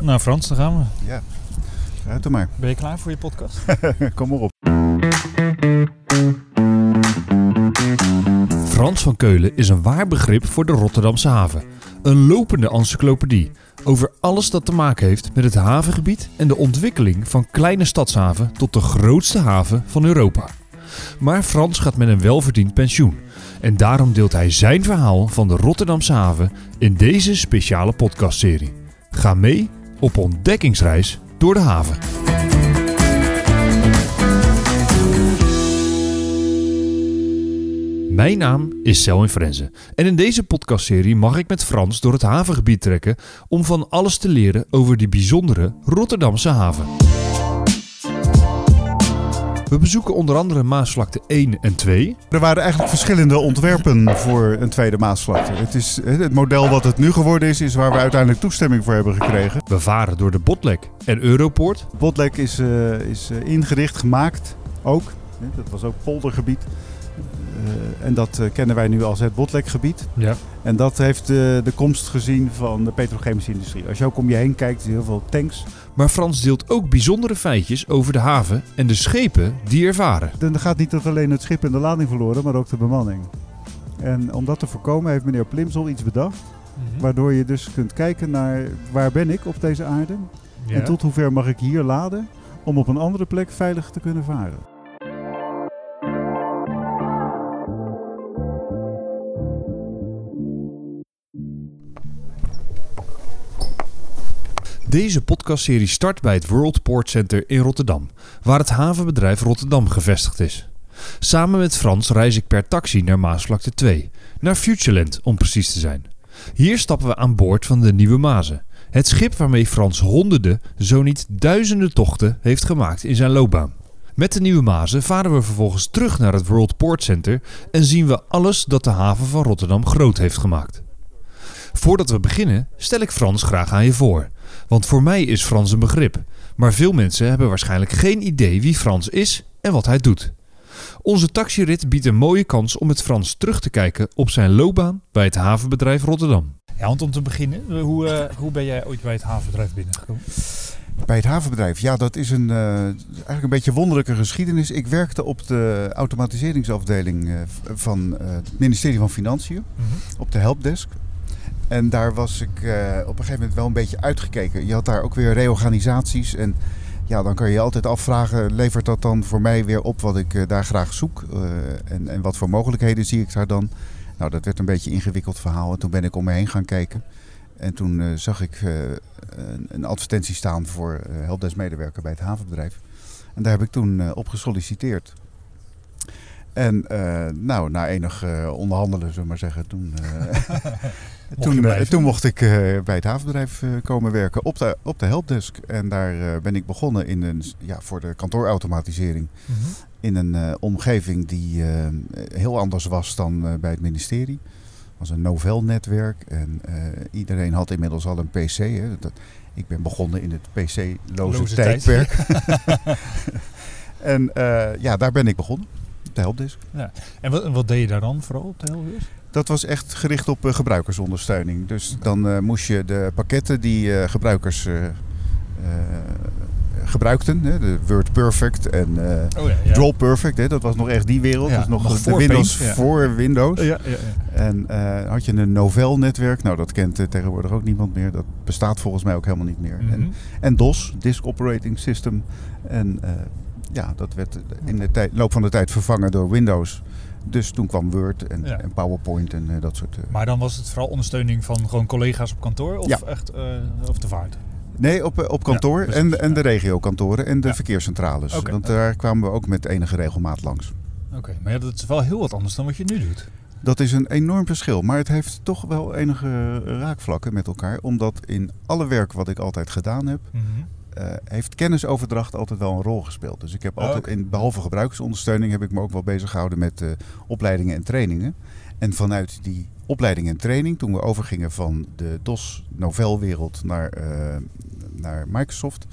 Nou Frans, dan gaan we. Ja, uit maar. Ben je klaar voor je podcast? Kom maar op. Frans van Keulen is een waar begrip voor de Rotterdamse haven. Een lopende encyclopedie over alles dat te maken heeft met het havengebied en de ontwikkeling van kleine stadshaven tot de grootste haven van Europa. Maar Frans gaat met een welverdiend pensioen en daarom deelt hij zijn verhaal van de Rotterdamse haven in deze speciale podcastserie. Ga mee op ontdekkingsreis door de haven. Mijn naam is Selwyn Frenzen en in deze podcastserie mag ik met Frans door het havengebied trekken om van alles te leren over die bijzondere Rotterdamse haven. We bezoeken onder andere Maasvlakte 1 en 2. Er waren eigenlijk verschillende ontwerpen voor een tweede Maasvlakte. Het, is, het model wat het nu geworden is, is waar we uiteindelijk toestemming voor hebben gekregen. We varen door de Botlek en Europoort. Botlek is, uh, is uh, ingericht, gemaakt ook. Dat was ook poldergebied. Uh, en dat uh, kennen wij nu als het Botlekgebied. Ja. En dat heeft uh, de komst gezien van de petrochemische industrie. Als je ook om je heen kijkt, zie je heel veel tanks. Maar Frans deelt ook bijzondere feitjes over de haven en de schepen die er varen. Dan gaat niet dat alleen het schip en de lading verloren, maar ook de bemanning. En om dat te voorkomen heeft meneer Plimsel iets bedacht. -hmm. Waardoor je dus kunt kijken naar waar ben ik op deze aarde. Ja. En tot hoever mag ik hier laden om op een andere plek veilig te kunnen varen. Deze podcastserie start bij het World Port Center in Rotterdam, waar het havenbedrijf Rotterdam gevestigd is. Samen met Frans reis ik per taxi naar Maasvlakte 2, naar Futureland om precies te zijn. Hier stappen we aan boord van de Nieuwe Mazen, het schip waarmee Frans honderden, zo niet duizenden tochten heeft gemaakt in zijn loopbaan. Met de Nieuwe Mazen varen we vervolgens terug naar het World Port Center en zien we alles dat de haven van Rotterdam groot heeft gemaakt. Voordat we beginnen, stel ik Frans graag aan je voor. Want voor mij is Frans een begrip. Maar veel mensen hebben waarschijnlijk geen idee wie Frans is en wat hij doet. Onze taxirit biedt een mooie kans om met Frans terug te kijken op zijn loopbaan bij het havenbedrijf Rotterdam. Ja, want om te beginnen, hoe, uh, hoe ben jij ooit bij het havenbedrijf binnengekomen? Bij het havenbedrijf, ja, dat is een, uh, eigenlijk een beetje wonderlijke geschiedenis. Ik werkte op de automatiseringsafdeling uh, van het ministerie van Financiën, mm -hmm. op de helpdesk. En daar was ik uh, op een gegeven moment wel een beetje uitgekeken. Je had daar ook weer reorganisaties. En ja, dan kan je je altijd afvragen: levert dat dan voor mij weer op wat ik uh, daar graag zoek? Uh, en, en wat voor mogelijkheden zie ik daar dan? Nou, dat werd een beetje een ingewikkeld verhaal. En toen ben ik om me heen gaan kijken. En toen zag ik een, een, advertentie staan voor helpdesk-medewerker bij het havenbedrijf. En daar heb ik toen op gesolliciteerd. En nou, na enig onderhandelen, zullen we maar zeggen, toen, toen, uh, toen, mocht ik bij het havenbedrijf komen werken op de, op de helpdesk. En daar ben ik begonnen in een, ja, voor de kantoorautomatisering. Mm -hmm. In een omgeving die heel anders was dan bij het ministerie. Het was een Novell-netwerk en iedereen had inmiddels al een PC. Hè. Dat, ik ben begonnen in het PC-loze tijdperk. en ja, daar ben ik begonnen de helpdesk. Ja. En wat, wat, deed je daar dan vooral op de helpdesk? Dat was echt gericht op uh, gebruikersondersteuning. Dus dan uh, moest je de pakketten die uh, gebruikers gebruikten, hè, de Word Perfect en oh, ja, ja. Draw Perfect, hè, dat was nog echt die wereld. Ja, dus nog, nog de Windows Paint, voor Windows. Ja, En had je een Novell-netwerk, nou dat kent tegenwoordig ook niemand meer. Dat bestaat volgens mij ook helemaal niet meer. Mm -hmm. en, en DOS, Disk Operating System. En ja, dat werd in de tijd, loop van de tijd vervangen door Windows. Dus toen kwam Word en, Ja. en PowerPoint en eh, dat soort. eh. Maar dan was het vooral ondersteuning van gewoon collega's op kantoor of Ja. echt eh of de vaart? Nee, op, op kantoor Ja, en, en de regiokantoren en de verkeerscentrales. Want daar kwamen we ook met enige regelmaat langs. Oké, maar ja, dat is wel heel wat anders dan wat je nu doet. Dat is een enorm verschil, maar het heeft toch wel enige raakvlakken met elkaar. Omdat in alle werk wat ik altijd gedaan heb, eh, heeft kennisoverdracht altijd wel een rol gespeeld. Dus ik heb Oh, altijd, in, behalve gebruikersondersteuning, heb ik me ook wel bezig gehouden met eh, opleidingen en trainingen. En vanuit die opleiding en training, toen we overgingen van de DOS Novell-wereld naar, eh, naar Microsoft,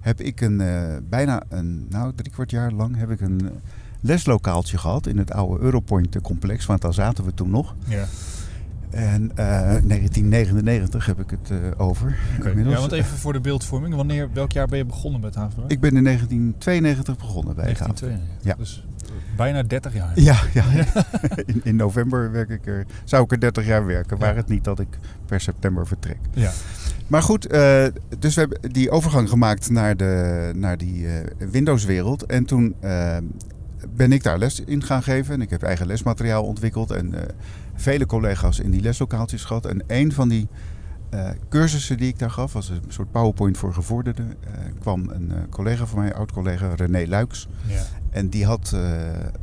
heb ik een, eh, bijna een, nou drie kwart jaar lang, heb ik een leslokaaltje gehad in het oude Europoint complex, want daar zaten we toen nog. Ja. En eh, 1999 heb ik het eh, over. Inmiddels. Ja, want even voor de beeldvorming. Wanneer, welk jaar ben je begonnen met havenbedrijf? Ik ben in 1992 begonnen bij het haven. 1992. Ja. Dus eh, bijna 30 jaar. Ja, ja. In, in november werk ik er, zou ik er 30 jaar werken. Waar het niet dat ik per september vertrek. Ja. Maar goed, eh, dus we hebben die overgang gemaakt naar, de, naar die eh, Windows-wereld. En toen eh, ben ik daar les in gaan geven. En ik heb eigen lesmateriaal ontwikkeld. En eh, vele collega's in die leslokaaltjes gehad. En een van die eh, cursussen die ik daar gaf, was een soort PowerPoint voor gevorderden. eh, kwam een eh, collega van mij, oud-collega René Luiks. Ja. En die had eh,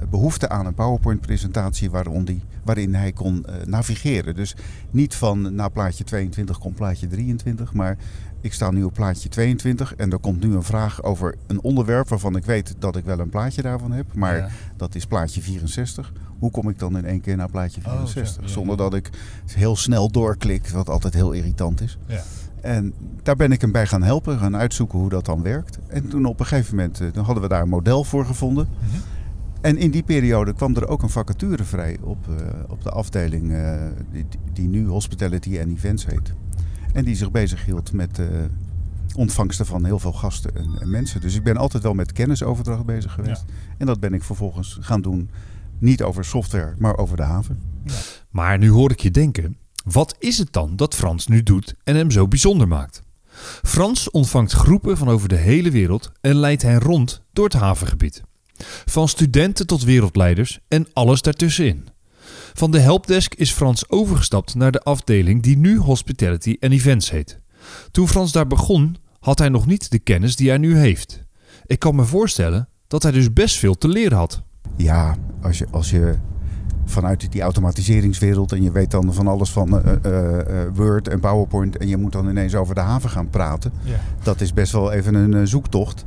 behoefte aan een PowerPoint-presentatie waarin, die, waarin hij kon navigeren. Dus niet van na plaatje 22 komt plaatje 23, maar ik sta nu op plaatje 22 en er komt nu een vraag over een onderwerp waarvan ik weet dat ik wel een plaatje daarvan heb, maar Ja. dat is plaatje 64. Hoe kom ik dan in één keer naar plaatje Oh, 64? zo, ja, Zonder dat ik heel snel doorklik, wat altijd heel irritant is. Ja. En daar ben ik hem bij gaan helpen, gaan uitzoeken hoe dat dan werkt. En toen op een gegeven moment eh, toen hadden we daar een model voor gevonden. Mhm. En in die periode kwam er ook een vacature vrij op, eh, op de afdeling eh, die, die nu Hospitality and Events heet. En die zich bezighield met eh ontvangsten van heel veel gasten en, en mensen. Dus ik ben altijd wel met kennisoverdracht bezig geweest. En dat ben ik vervolgens gaan doen, niet over software, maar over de haven. Maar nu hoor ik je denken, wat is het dan dat Frans nu doet en hem zo bijzonder maakt? Frans ontvangt groepen van over de hele wereld en leidt hen rond door het havengebied. Van studenten tot wereldleiders en alles daartussenin. Van de helpdesk is Frans overgestapt naar de afdeling die nu Hospitality and Events heet. Toen Frans daar begon, had hij nog niet de kennis die hij nu heeft. Ik kan me voorstellen dat hij dus best veel te leren had. Ja, als je, als je vanuit die automatiseringswereld en je weet dan van alles van eh, eh, eh, Word en PowerPoint en je moet dan ineens over de haven gaan praten. Ja. Dat is best wel even een zoektocht.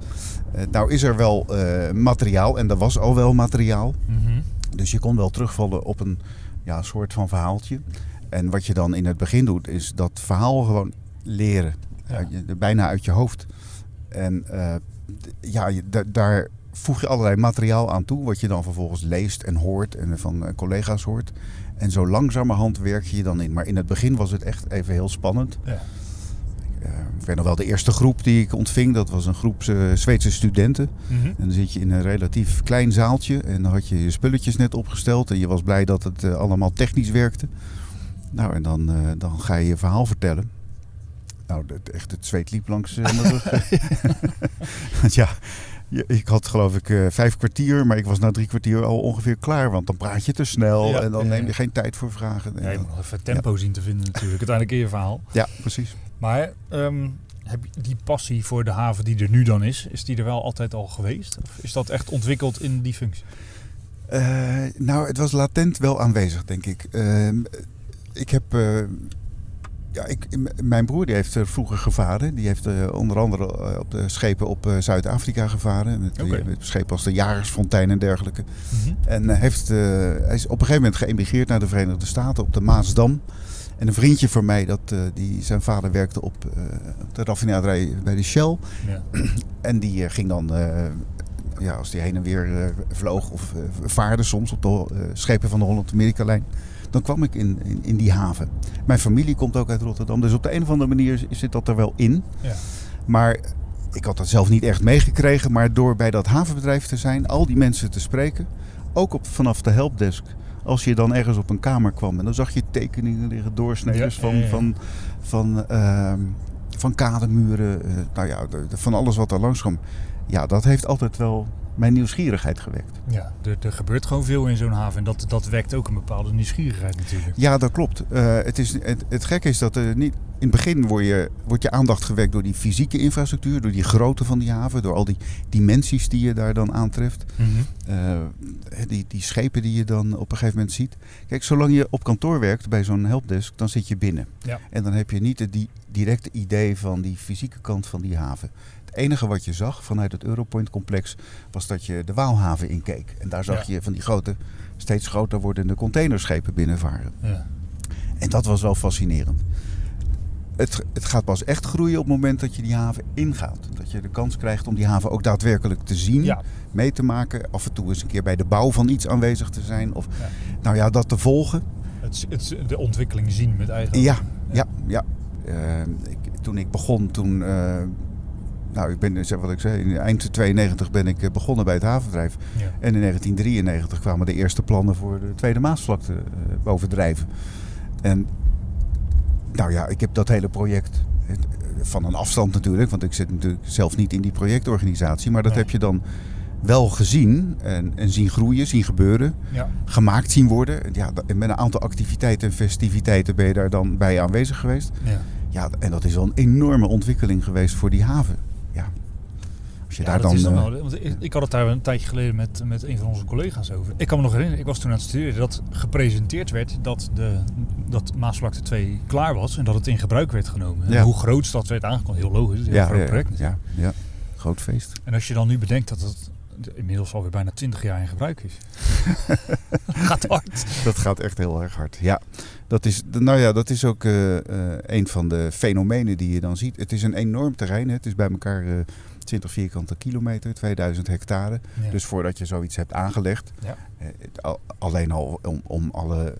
Eh, nou is er wel eh, materiaal en er was al wel materiaal. Mhm. Dus je kon wel terugvallen op een ja, soort van verhaaltje. En wat je dan in het begin doet, is dat verhaal gewoon leren. Ja. Bijna uit je hoofd. En eh, ja, daar voeg je allerlei materiaal aan toe, wat je dan vervolgens leest en hoort en van eh, collega's hoort. En zo langzamerhand werk je je dan in. Maar in het begin was het echt even heel spannend. Ja. Eh, ik weet nog wel, de eerste groep die ik ontving, dat was een groep eh, Zweedse studenten. Mhm. En dan zit je in een relatief klein zaaltje en dan had je je spulletjes net opgesteld en je was blij dat het eh, allemaal technisch werkte. Nou, en dan, dan ga je je verhaal vertellen. Nou, het, echt het zweet liep langs mijn rug. Want ja, ik had geloof ik vijf kwartier, maar ik was na drie kwartier al ongeveer klaar. Want dan praat je te snel Ja, en dan ja, neem ja. je geen tijd voor vragen. En Ja, je moet nog even tempo zien te vinden natuurlijk. Uiteindelijk in je verhaal. ja, precies. Maar ehm, heb je die passie voor de haven die er nu dan is, is die er wel altijd al geweest? Of is dat echt ontwikkeld in die functie? Eh, nou, het was latent wel aanwezig, denk ik. Ehm, ik heb. eh, ja, ik, mijn broer die heeft er vroeger gevaren. Die heeft eh, onder andere eh, op de schepen op eh, Zuid-Afrika gevaren. Met, Oké. met schepen als de Jagersfontein en dergelijke. Mhm. En eh, heeft, eh, hij is op een gegeven moment geëmigreerd naar de Verenigde Staten op de Maasdam. En een vriendje van mij, dat, eh, die, zijn vader werkte op, eh, op de raffinaderij bij de Shell. Ja. En die eh, ging dan, ja, als die heen en weer vloog of vaarde soms op de schepen van de Holland-Amerika-lijn, dan kwam ik in, in, in die haven. Mijn familie komt ook uit Rotterdam, dus op de een of andere manier zit dat er wel in. Ja. Maar ik had dat zelf niet echt meegekregen, maar door bij dat havenbedrijf te zijn, al die mensen te spreken, ook op, vanaf de helpdesk. Als je dan ergens op een kamer kwam en dan zag je tekeningen liggen, doorsneden Ja, van, ja, ja. van, van, ehm, van kademuren, eh, nou ja, de- de- van alles wat er langs kwam. Ja, dat heeft altijd wel mijn nieuwsgierigheid gewekt. Ja, er, er gebeurt gewoon veel in zo'n haven. En dat, dat wekt ook een bepaalde nieuwsgierigheid natuurlijk. Ja, dat klopt. Eh, het, is, het, het gekke is dat er niet, in het begin word je, wordt je aandacht gewekt door die fysieke infrastructuur, door die grootte van die haven, door al die dimensies die je daar dan aantreft. Mhm. Eh, die, die schepen die je dan op een gegeven moment ziet. Kijk, zolang je op kantoor werkt bij zo'n helpdesk, dan zit je binnen. Ja. En dan heb je niet die directe idee van die fysieke kant van die haven. Het enige wat je zag vanuit het Europoint-complex was dat je de Waalhaven inkeek. En daar zag Ja. je van die grote, steeds groter wordende containerschepen binnenvaren. Ja. En dat was wel fascinerend. Het, het gaat pas echt groeien op het moment dat je die haven ingaat. Dat je de kans krijgt om die haven ook daadwerkelijk te zien Ja. mee te maken. Af en toe eens een keer bij de bouw van iets aanwezig te zijn. Of nou ja, dat te volgen. het, het, de ontwikkeling zien met eigen Ja, ja, ja. Eh, ik, toen ik begon, toen... eh, nou, ik ben, zeg wat ik zei, in eind 92 ben ik eh, begonnen bij het havenbedrijf. Ja. En in 1993 kwamen de eerste plannen voor de Tweede Maasvlakte bovendrijven. En nou ja, ik heb dat hele project van een afstand natuurlijk, want ik zit natuurlijk zelf niet in die projectorganisatie, maar dat Nee. heb je dan wel gezien en, en zien groeien, zien gebeuren, Ja. gemaakt zien worden. En Ja, met een aantal activiteiten en festiviteiten ben je daar dan bij aanwezig geweest. Ja. Ja, en dat is wel een enorme ontwikkeling geweest voor die haven. Ja. Als je Ja, daar dat dan. is dan eh. Want ik, had het daar een tijdje geleden met, met een van onze collega's over. Ik kan me nog herinneren, ik was toen aan het studeren, dat gepresenteerd werd dat, de, dat Maasvlakte 2 klaar was en dat het in gebruik werd genomen. En Ja. hoe groot dat werd aangekondigd, heel logisch, heel groot ja, project. ja, ja, groot feest. En als je dan nu bedenkt dat het inmiddels alweer bijna 20 jaar in gebruik is. Gaat hard. Dat gaat echt heel erg hard. Ja, dat is, nou ja, dat is ook eh, eh, een van de fenomenen die je dan ziet. Het is een enorm terrein. Hè. Het is bij elkaar eh 20 vierkante kilometer, 2000 hectare. Ja. Dus voordat je zoiets hebt aangelegd, Ja. al- alleen al om, om alle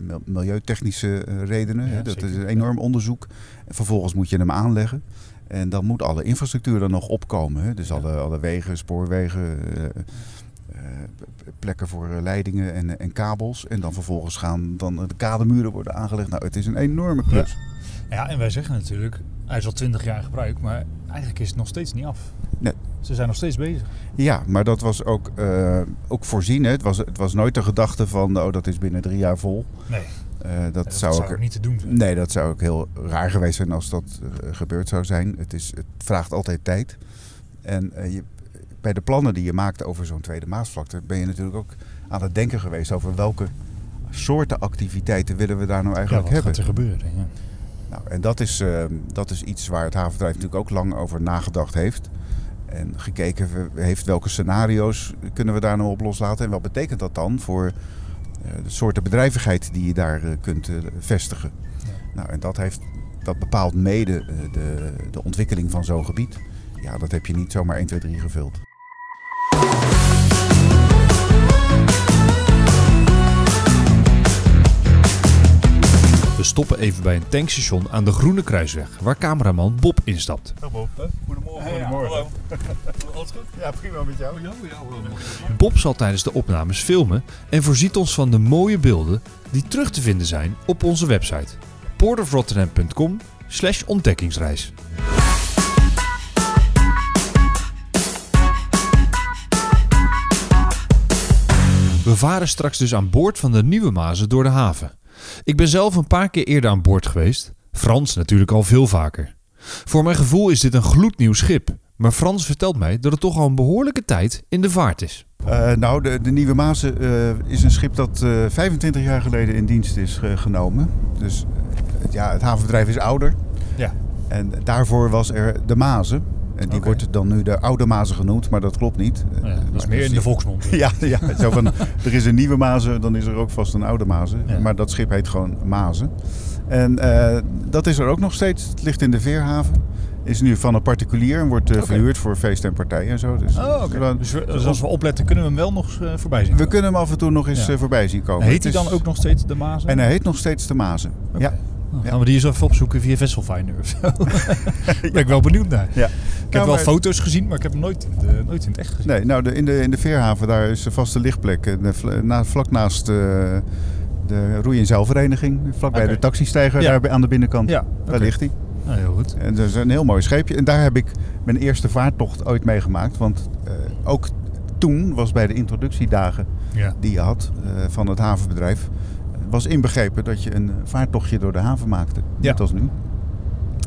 mil- milieutechnische redenen. Ja, hè. Dat is een enorm onderzoek. En vervolgens moet je hem aanleggen. En dan moet alle infrastructuur er nog opkomen. Hè. Dus alle, alle wegen, spoorwegen, eh, eh, plekken voor eh, leidingen en, en kabels. En dan vervolgens gaan dan de kademuren worden aangelegd. Nou, het is een enorme klus. ja, en wij zeggen natuurlijk, hij is al 20 jaar in gebruik, maar eigenlijk is het nog steeds niet af. Nee. Ze zijn nog steeds bezig. Ja, maar dat was ook, ook voorzien. Hè. Het, was, het was nooit de gedachte van, oh, dat is binnen drie jaar vol. Nee, Eh, dat, dat zou zou ook... niet te doen zijn. Nee, dat zou ook heel raar geweest zijn als dat eh, gebeurd zou zijn. Het, is, het vraagt altijd tijd. En eh, je, bij de plannen die je maakt over zo'n tweede Maasvlakte... ben je natuurlijk ook aan het denken geweest over welke soorten activiteiten willen we daar nou Ja, eigenlijk wat hebben. gaat er gebeuren? Ja. Nou, en dat is, eh, dat is iets waar het havendrijf natuurlijk ook lang over nagedacht heeft. En gekeken heeft welke scenario's kunnen we daar nou op loslaten. En wat betekent dat dan voor de soorten bedrijvigheid die je daar eh, kunt eh, vestigen. Ja. Nou, en dat, heeft, dat bepaalt mede eh, de, de ontwikkeling van zo'n gebied. Ja, dat heb je niet zomaar 1, 2, 3 gevuld. We stoppen even bij een tankstation aan de Groene Kruisweg, waar cameraman Bob instapt. Goedemorgen. Goedemorgen. Alles goed? Ja, prima met jou. Bob zal tijdens de opnames filmen en voorziet ons van de mooie beelden die terug te vinden zijn op onze website portofrotterdam.com slash ontdekkingsreis. We varen straks dus aan boord van de Nieuwe Mazen door de haven. Ik ben zelf een paar keer eerder aan boord geweest. Frans natuurlijk al veel vaker. Voor mijn gevoel is dit een gloednieuw schip. Maar Frans vertelt mij dat het toch al een behoorlijke tijd in de vaart is. Eh, nou, de, de Nieuwe Mazen eh, is een schip dat eh, 25 jaar geleden in dienst is eh, genomen. Dus eh, ja, het havenbedrijf is ouder. Ja. En daarvoor was er de Mazen. En die Oké. wordt dan nu de Oude Mazen genoemd, maar dat klopt niet. Ja, dat is meer in de dus- volksmond. Ja, ja zo van, er is een nieuwe Mazen, dan is er ook vast een oude Mazen. Ja. Maar dat schip heet gewoon Mazen. En eh, dat is er ook nog steeds. Het ligt in de Veerhaven. Is nu van een particulier en wordt eh, verhuurd voor feesten en partijen en zo. Dus, Oh, Dus, we- dus als we opletten, kunnen we hem wel nog eh, voorbij zien. we kunnen hem af en toe nog eens Ja. eh, voorbij zien komen. Heet hij dan ook nog steeds de Mazen? En hij heet nog steeds de Mazen. Ja. Nou, Ja. Gaan we die eens even opzoeken via Vesselfinder of zo? ben ik wel benieuwd naar. ja. Ik heb Nou, wel foto's gezien, maar ik heb hem nooit in, de, nooit in het echt gezien. Nee, nou de, in, de, in de Veerhaven daar is een vaste lichtplek. De vla- na, vlak naast eh, de roei- en zeilvereniging. Vlakbij Oké. de taxistijger Ja. daar aan de binnenkant. Ja, Daar ligt hij. Nou, heel goed. En dat is een heel mooi scheepje. En daar heb ik mijn eerste vaartocht ooit meegemaakt. Want eh, ook toen was bij de introductiedagen Ja. die je had eh, van het havenbedrijf... was inbegrepen dat je een vaartochtje door de haven maakte. Net als nu.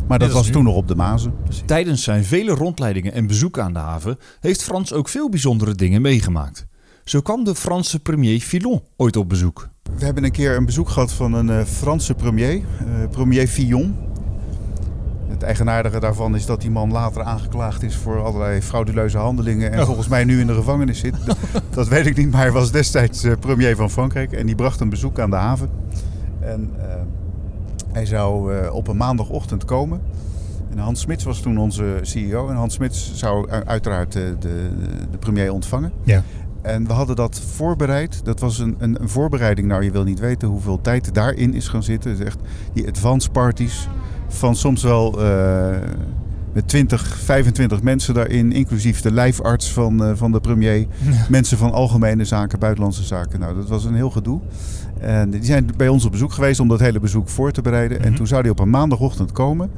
Maar dat was nu. toen nog op de Mazen. Tijdens zijn vele rondleidingen en bezoeken aan de haven heeft Frans ook veel bijzondere dingen meegemaakt. Zo kwam de Franse premier Filon ooit op bezoek. We hebben een keer een bezoek gehad van een eh, Franse premier, eh, premier Fillon. Het eigenaardige daarvan is dat die man later aangeklaagd is voor allerlei frauduleuze handelingen. En Oh. volgens mij nu in de gevangenis zit. dat weet ik niet, maar hij was destijds eh, premier van Frankrijk. En die bracht een bezoek aan de haven. En hij zou eh, op een maandagochtend komen. En Hans Smits was toen onze CEO. En Hans Smits zou uiteraard eh, de, de premier ontvangen. Ja. en we hadden dat voorbereid. Dat was een, een, een voorbereiding. Nou, je wil niet weten hoeveel tijd daarin is gaan zitten. Is echt die advance parties van soms wel eh, met 20, 25 mensen daarin. Inclusief de lijfarts van, van de premier. Mensen van algemene zaken, buitenlandse zaken. Nou, dat was een heel gedoe. En die zijn bij ons op bezoek geweest om dat hele bezoek voor te bereiden. En Mhm. toen zou die op een maandagochtend komen.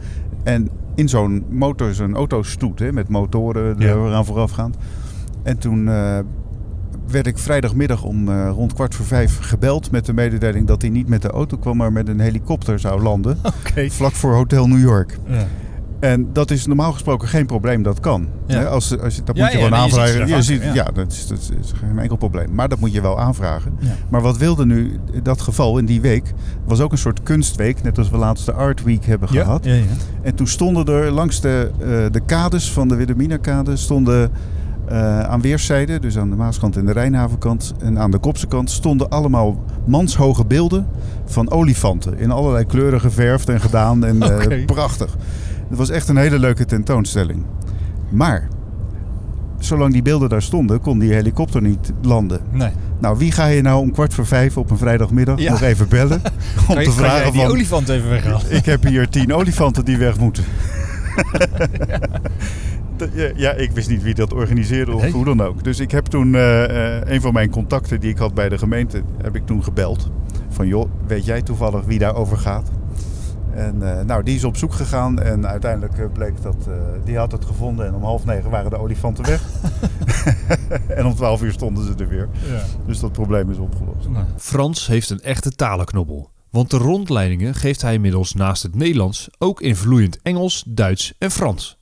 En in zo'n motor, zo'n autostoet hè, met motoren Ja. eraan voorafgaand. En toen eh, werd ik vrijdagmiddag om eh, rond kwart voor vijf gebeld met de mededeling dat hij niet met de auto kwam, maar met een helikopter zou landen. Vlak voor Hotel New York. Ja. En dat is normaal gesproken geen probleem, dat kan. Ja. Als, als je, dat Ja, moet je ja, gewoon je ziet aanvragen. Je ziet- ja. dat is, dat is geen enkel probleem. Maar dat moet je wel aanvragen. Maar wat wilde nu dat geval in die week? was ook een soort kunstweek, net als we laatst de Art Week hebben gehad. En toen stonden er langs de, eh, de kades van de Wilhelmina-kade stonden eh, aan weerszijden, dus aan de Maaskant en de Rijnhavenkant en aan de Kopse kant, stonden allemaal manshoge beelden van olifanten. In allerlei kleuren geverfd en gedaan en Oké. prachtig. Het was echt een hele leuke tentoonstelling. Maar, zolang die beelden daar stonden, kon die helikopter niet landen. Nee. Nou, wie ga je nou om kwart voor vijf op een vrijdagmiddag Ja. nog even bellen? Om te vragen die van, olifant even weghalen? ik heb hier tien olifanten die weg moeten. Ja, ja, ik wist niet wie dat organiseerde of Nee. hoe dan ook. Dus ik heb toen eh, eh, een van mijn contacten die ik had bij de gemeente, heb ik toen gebeld. Van joh, weet jij toevallig wie daarover gaat? En eh, nou, die is op zoek gegaan en uiteindelijk eh, bleek dat eh, die had het gevonden. En om half negen waren de olifanten weg. en om twaalf uur stonden ze er weer. Ja. Dus dat probleem is opgelost. Nou, Frans heeft een echte talenknobbel. Want de rondleidingen geeft hij inmiddels naast het Nederlands ook in vloeiend Engels, Duits en Frans.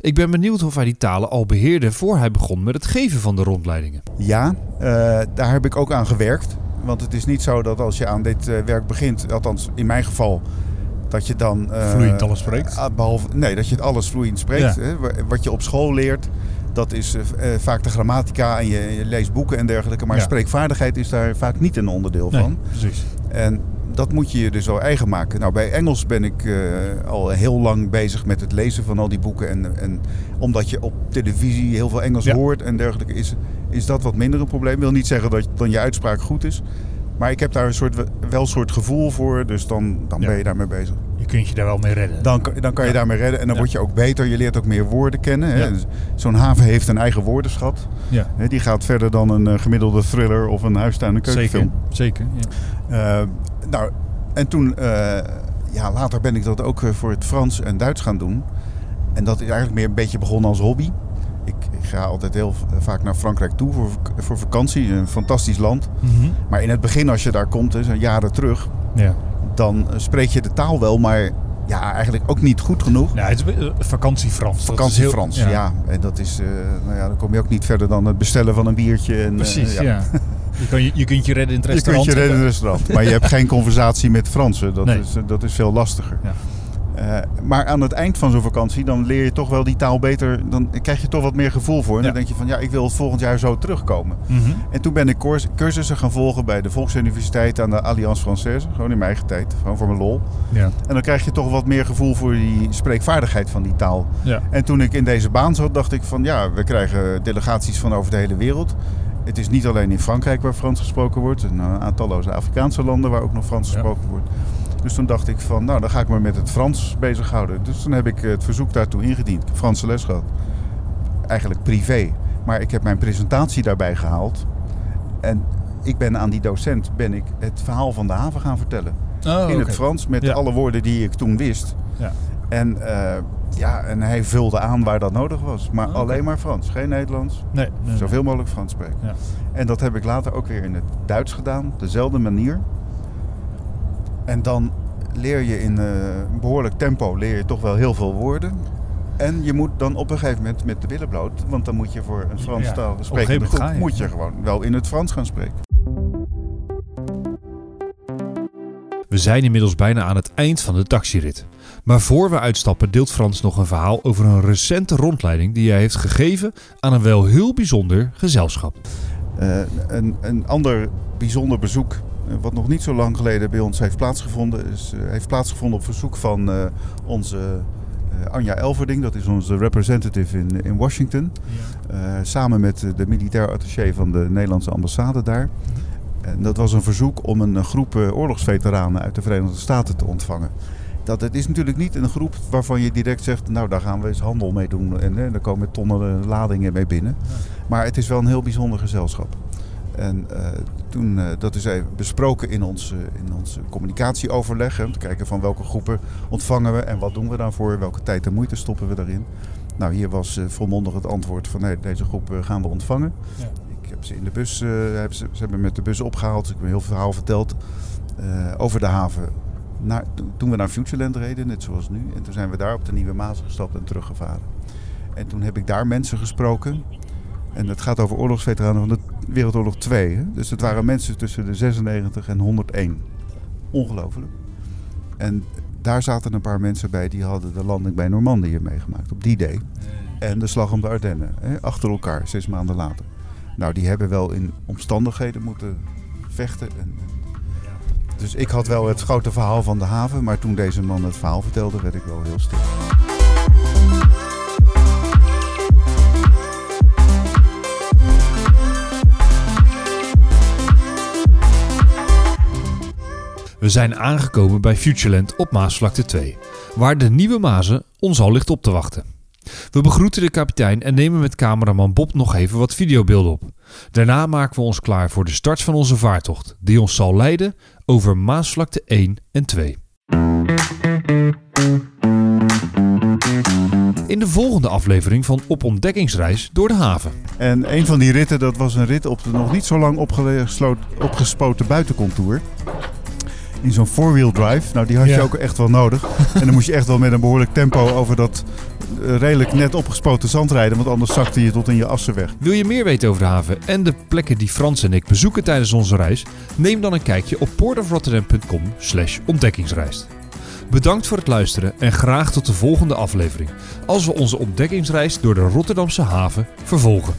Ik ben benieuwd of hij die talen al beheerde voor hij begon met het geven van de rondleidingen. Ja, eh, daar heb ik ook aan gewerkt. Want het is niet zo dat als je aan dit werk begint, althans in mijn geval, dat je dan... eh, Vloeiend alles spreekt? ah, behalve, nee, dat je het alles vloeiend spreekt. Ja. Hè. Wa- Wat je op school leert, dat is eh, eh, vaak de grammatica en je, je leest boeken en dergelijke. Maar Ja. spreekvaardigheid is daar vaak niet een onderdeel nee, van. precies. En dat moet je je dus wel eigen maken. Nou, bij Engels ben ik al heel lang bezig met het lezen van al die boeken. En, en omdat je op televisie heel veel Engels Ja. hoort en dergelijke, is, is dat wat minder een probleem. Ik wil niet zeggen dat dan je uitspraak goed is. Maar ik heb daar een soort, wel een soort gevoel voor, dus dan, dan Ja. ben je daarmee bezig. Je kunt je daar wel mee redden. Dan, kan- dan kan je Ja. daarmee redden en dan Ja. word je ook beter. Je leert ook meer woorden kennen. Dus Zo'n haven heeft een eigen woordenschat. ja. Hè, Die gaat verder dan een eh, gemiddelde thriller of een huistuin- en Zeker. keukenfilm. Zeker. Ja. Eh, nou, en toen, eh, ja, later ben ik dat ook voor het Frans en Duits gaan doen. En dat is eigenlijk meer een beetje begonnen als hobby. Ga altijd heel vaak naar Frankrijk toe voor, voor vakantie. Een fantastisch land. Mhm. Maar in het begin, als je daar komt, zo'n jaren terug, ja. dan eh, spreek je de taal wel, maar ja, eigenlijk ook niet goed genoeg. Ja, het is eh, vakantie Frans. Dat is Vakantie heel- Frans, ja. En dat is, eh, nou ja, dan kom je ook niet verder dan het bestellen van een biertje. En, Precies, ja. ja. Je, kan, je, je kunt je redden in het Je kunt restaurant. je redden in het restaurant, maar je hebt geen conversatie met Fransen. Dat, Nee. is, dat is veel lastiger. Ja. Eh, maar aan het eind van zo'n vakantie, dan leer je toch wel die taal beter. Dan krijg je toch wat meer gevoel voor. En Ja. dan denk je van, ja, ik wil volgend jaar zo terugkomen. Mhm. En toen ben ik cursussen gaan volgen bij de Volksuniversiteit aan de Alliance Française. Gewoon in mijn eigen tijd, gewoon voor mijn lol. Ja. En dan krijg je toch wat meer gevoel voor die spreekvaardigheid van die taal. Ja. En toen ik in deze baan zat, dacht ik van ja, we krijgen delegaties van over de hele wereld. Het is niet alleen in Frankrijk waar Frans gesproken wordt. Een aantal talloze Afrikaanse landen waar ook nog Frans gesproken wordt. Dus toen dacht ik van, nou dan ga ik me met het Frans bezighouden. Dus toen heb ik het verzoek daartoe ingediend. Ik heb Franse les gehad. Eigenlijk privé. Maar ik heb mijn presentatie daarbij gehaald. En ik ben aan die docent ben ik het verhaal van de haven gaan vertellen. Oh, in het Frans met Ja. alle woorden die ik toen wist. Ja. En, eh, ja, en hij vulde aan waar dat nodig was. Maar Oh, alleen maar Frans, geen Nederlands. Nee, nee, Zoveel mogelijk Frans spreken. Ja. En dat heb ik later ook weer in het Duits gedaan. Dezelfde manier. En dan leer je in eh, een behoorlijk tempo leer je toch wel heel veel woorden. En je moet dan op een gegeven moment met de billen bloot. Want dan moet je voor een Frans taal sprekende groep... je. moet je gewoon wel in het Frans gaan spreken. We zijn inmiddels bijna aan het eind van de taxirit. Maar voor we uitstappen deelt Frans nog een verhaal over een recente rondleiding die hij heeft gegeven aan een wel heel bijzonder gezelschap. Eh, een, een ander bijzonder bezoek, eh, wat nog niet zo lang geleden bij ons heeft plaatsgevonden, is, eh, heeft plaatsgevonden op verzoek van eh, onze eh, eh, Anja Elverding, dat is onze representative in, in Washington. Eh, samen met eh, de militair attaché van de Nederlandse ambassade daar. En dat was een verzoek om een groep eh, oorlogsveteranen uit de Verenigde Staten te ontvangen. Dat het is natuurlijk niet een groep waarvan je direct zegt, nou daar gaan we eens handel mee doen. En eh, daar komen tonnen eh, ladingen mee binnen. Maar het is wel een heel bijzonder gezelschap. En eh, toen, eh, dat is even besproken in ons, eh, in ons communicatieoverleg. Hè, om te kijken van welke groepen ontvangen we en wat doen we daarvoor. Welke tijd en moeite stoppen we daarin. Nou, hier was volmondig het antwoord van nee, deze groep gaan we ontvangen. Ja. Ik heb ze in de bus, heb ze, ze hebben me met de bus opgehaald. Dus ik heb een heel verhaal verteld over de haven. Naar, toen we naar Futureland reden, net zoals nu. En toen zijn we daar op de Nieuwe Maas gestapt en teruggevaren. En toen heb ik daar mensen gesproken. En het gaat over oorlogsveteranen van de Wereldoorlog 2. Hè? Dus het waren mensen tussen de 96 en 101. Ongelooflijk. En daar zaten een paar mensen bij die hadden de landing bij Normandië meegemaakt op die day. En de slag om de Ardennen, hè? achter elkaar, zes maanden later. Nou, die hebben wel in omstandigheden moeten vechten. En, en- Dus ik had wel het grote verhaal van de haven, maar toen deze man het verhaal vertelde, werd ik wel heel stil. We zijn aangekomen bij Futureland op Maasvlakte 2, waar de nieuwe Mazen ons al ligt op te wachten. We begroeten de kapitein en nemen met cameraman Bob nog even wat videobeelden op. Daarna maken we ons klaar voor de start van onze vaartocht, die ons zal leiden over Maasvlakte 1 en 2. In de volgende aflevering van Op Ontdekkingsreis door de haven. En een van die ritten, dat was een rit op de nog niet zo lang opgespoten buitencontour. In zo'n four-wheel drive. Nou, die had je Ja. ook echt wel nodig. en dan moest je echt wel met een behoorlijk tempo over dat eh, redelijk net opgespoten zand rijden. Want anders zakte je tot in je assen weg. Wil je meer weten over de haven en de plekken die Frans en ik bezoeken tijdens onze reis? Neem dan een kijkje op portofrotterdam.com slash ontdekkingsreis. Bedankt voor het luisteren en graag tot de volgende aflevering. Als we onze ontdekkingsreis door de Rotterdamse haven vervolgen.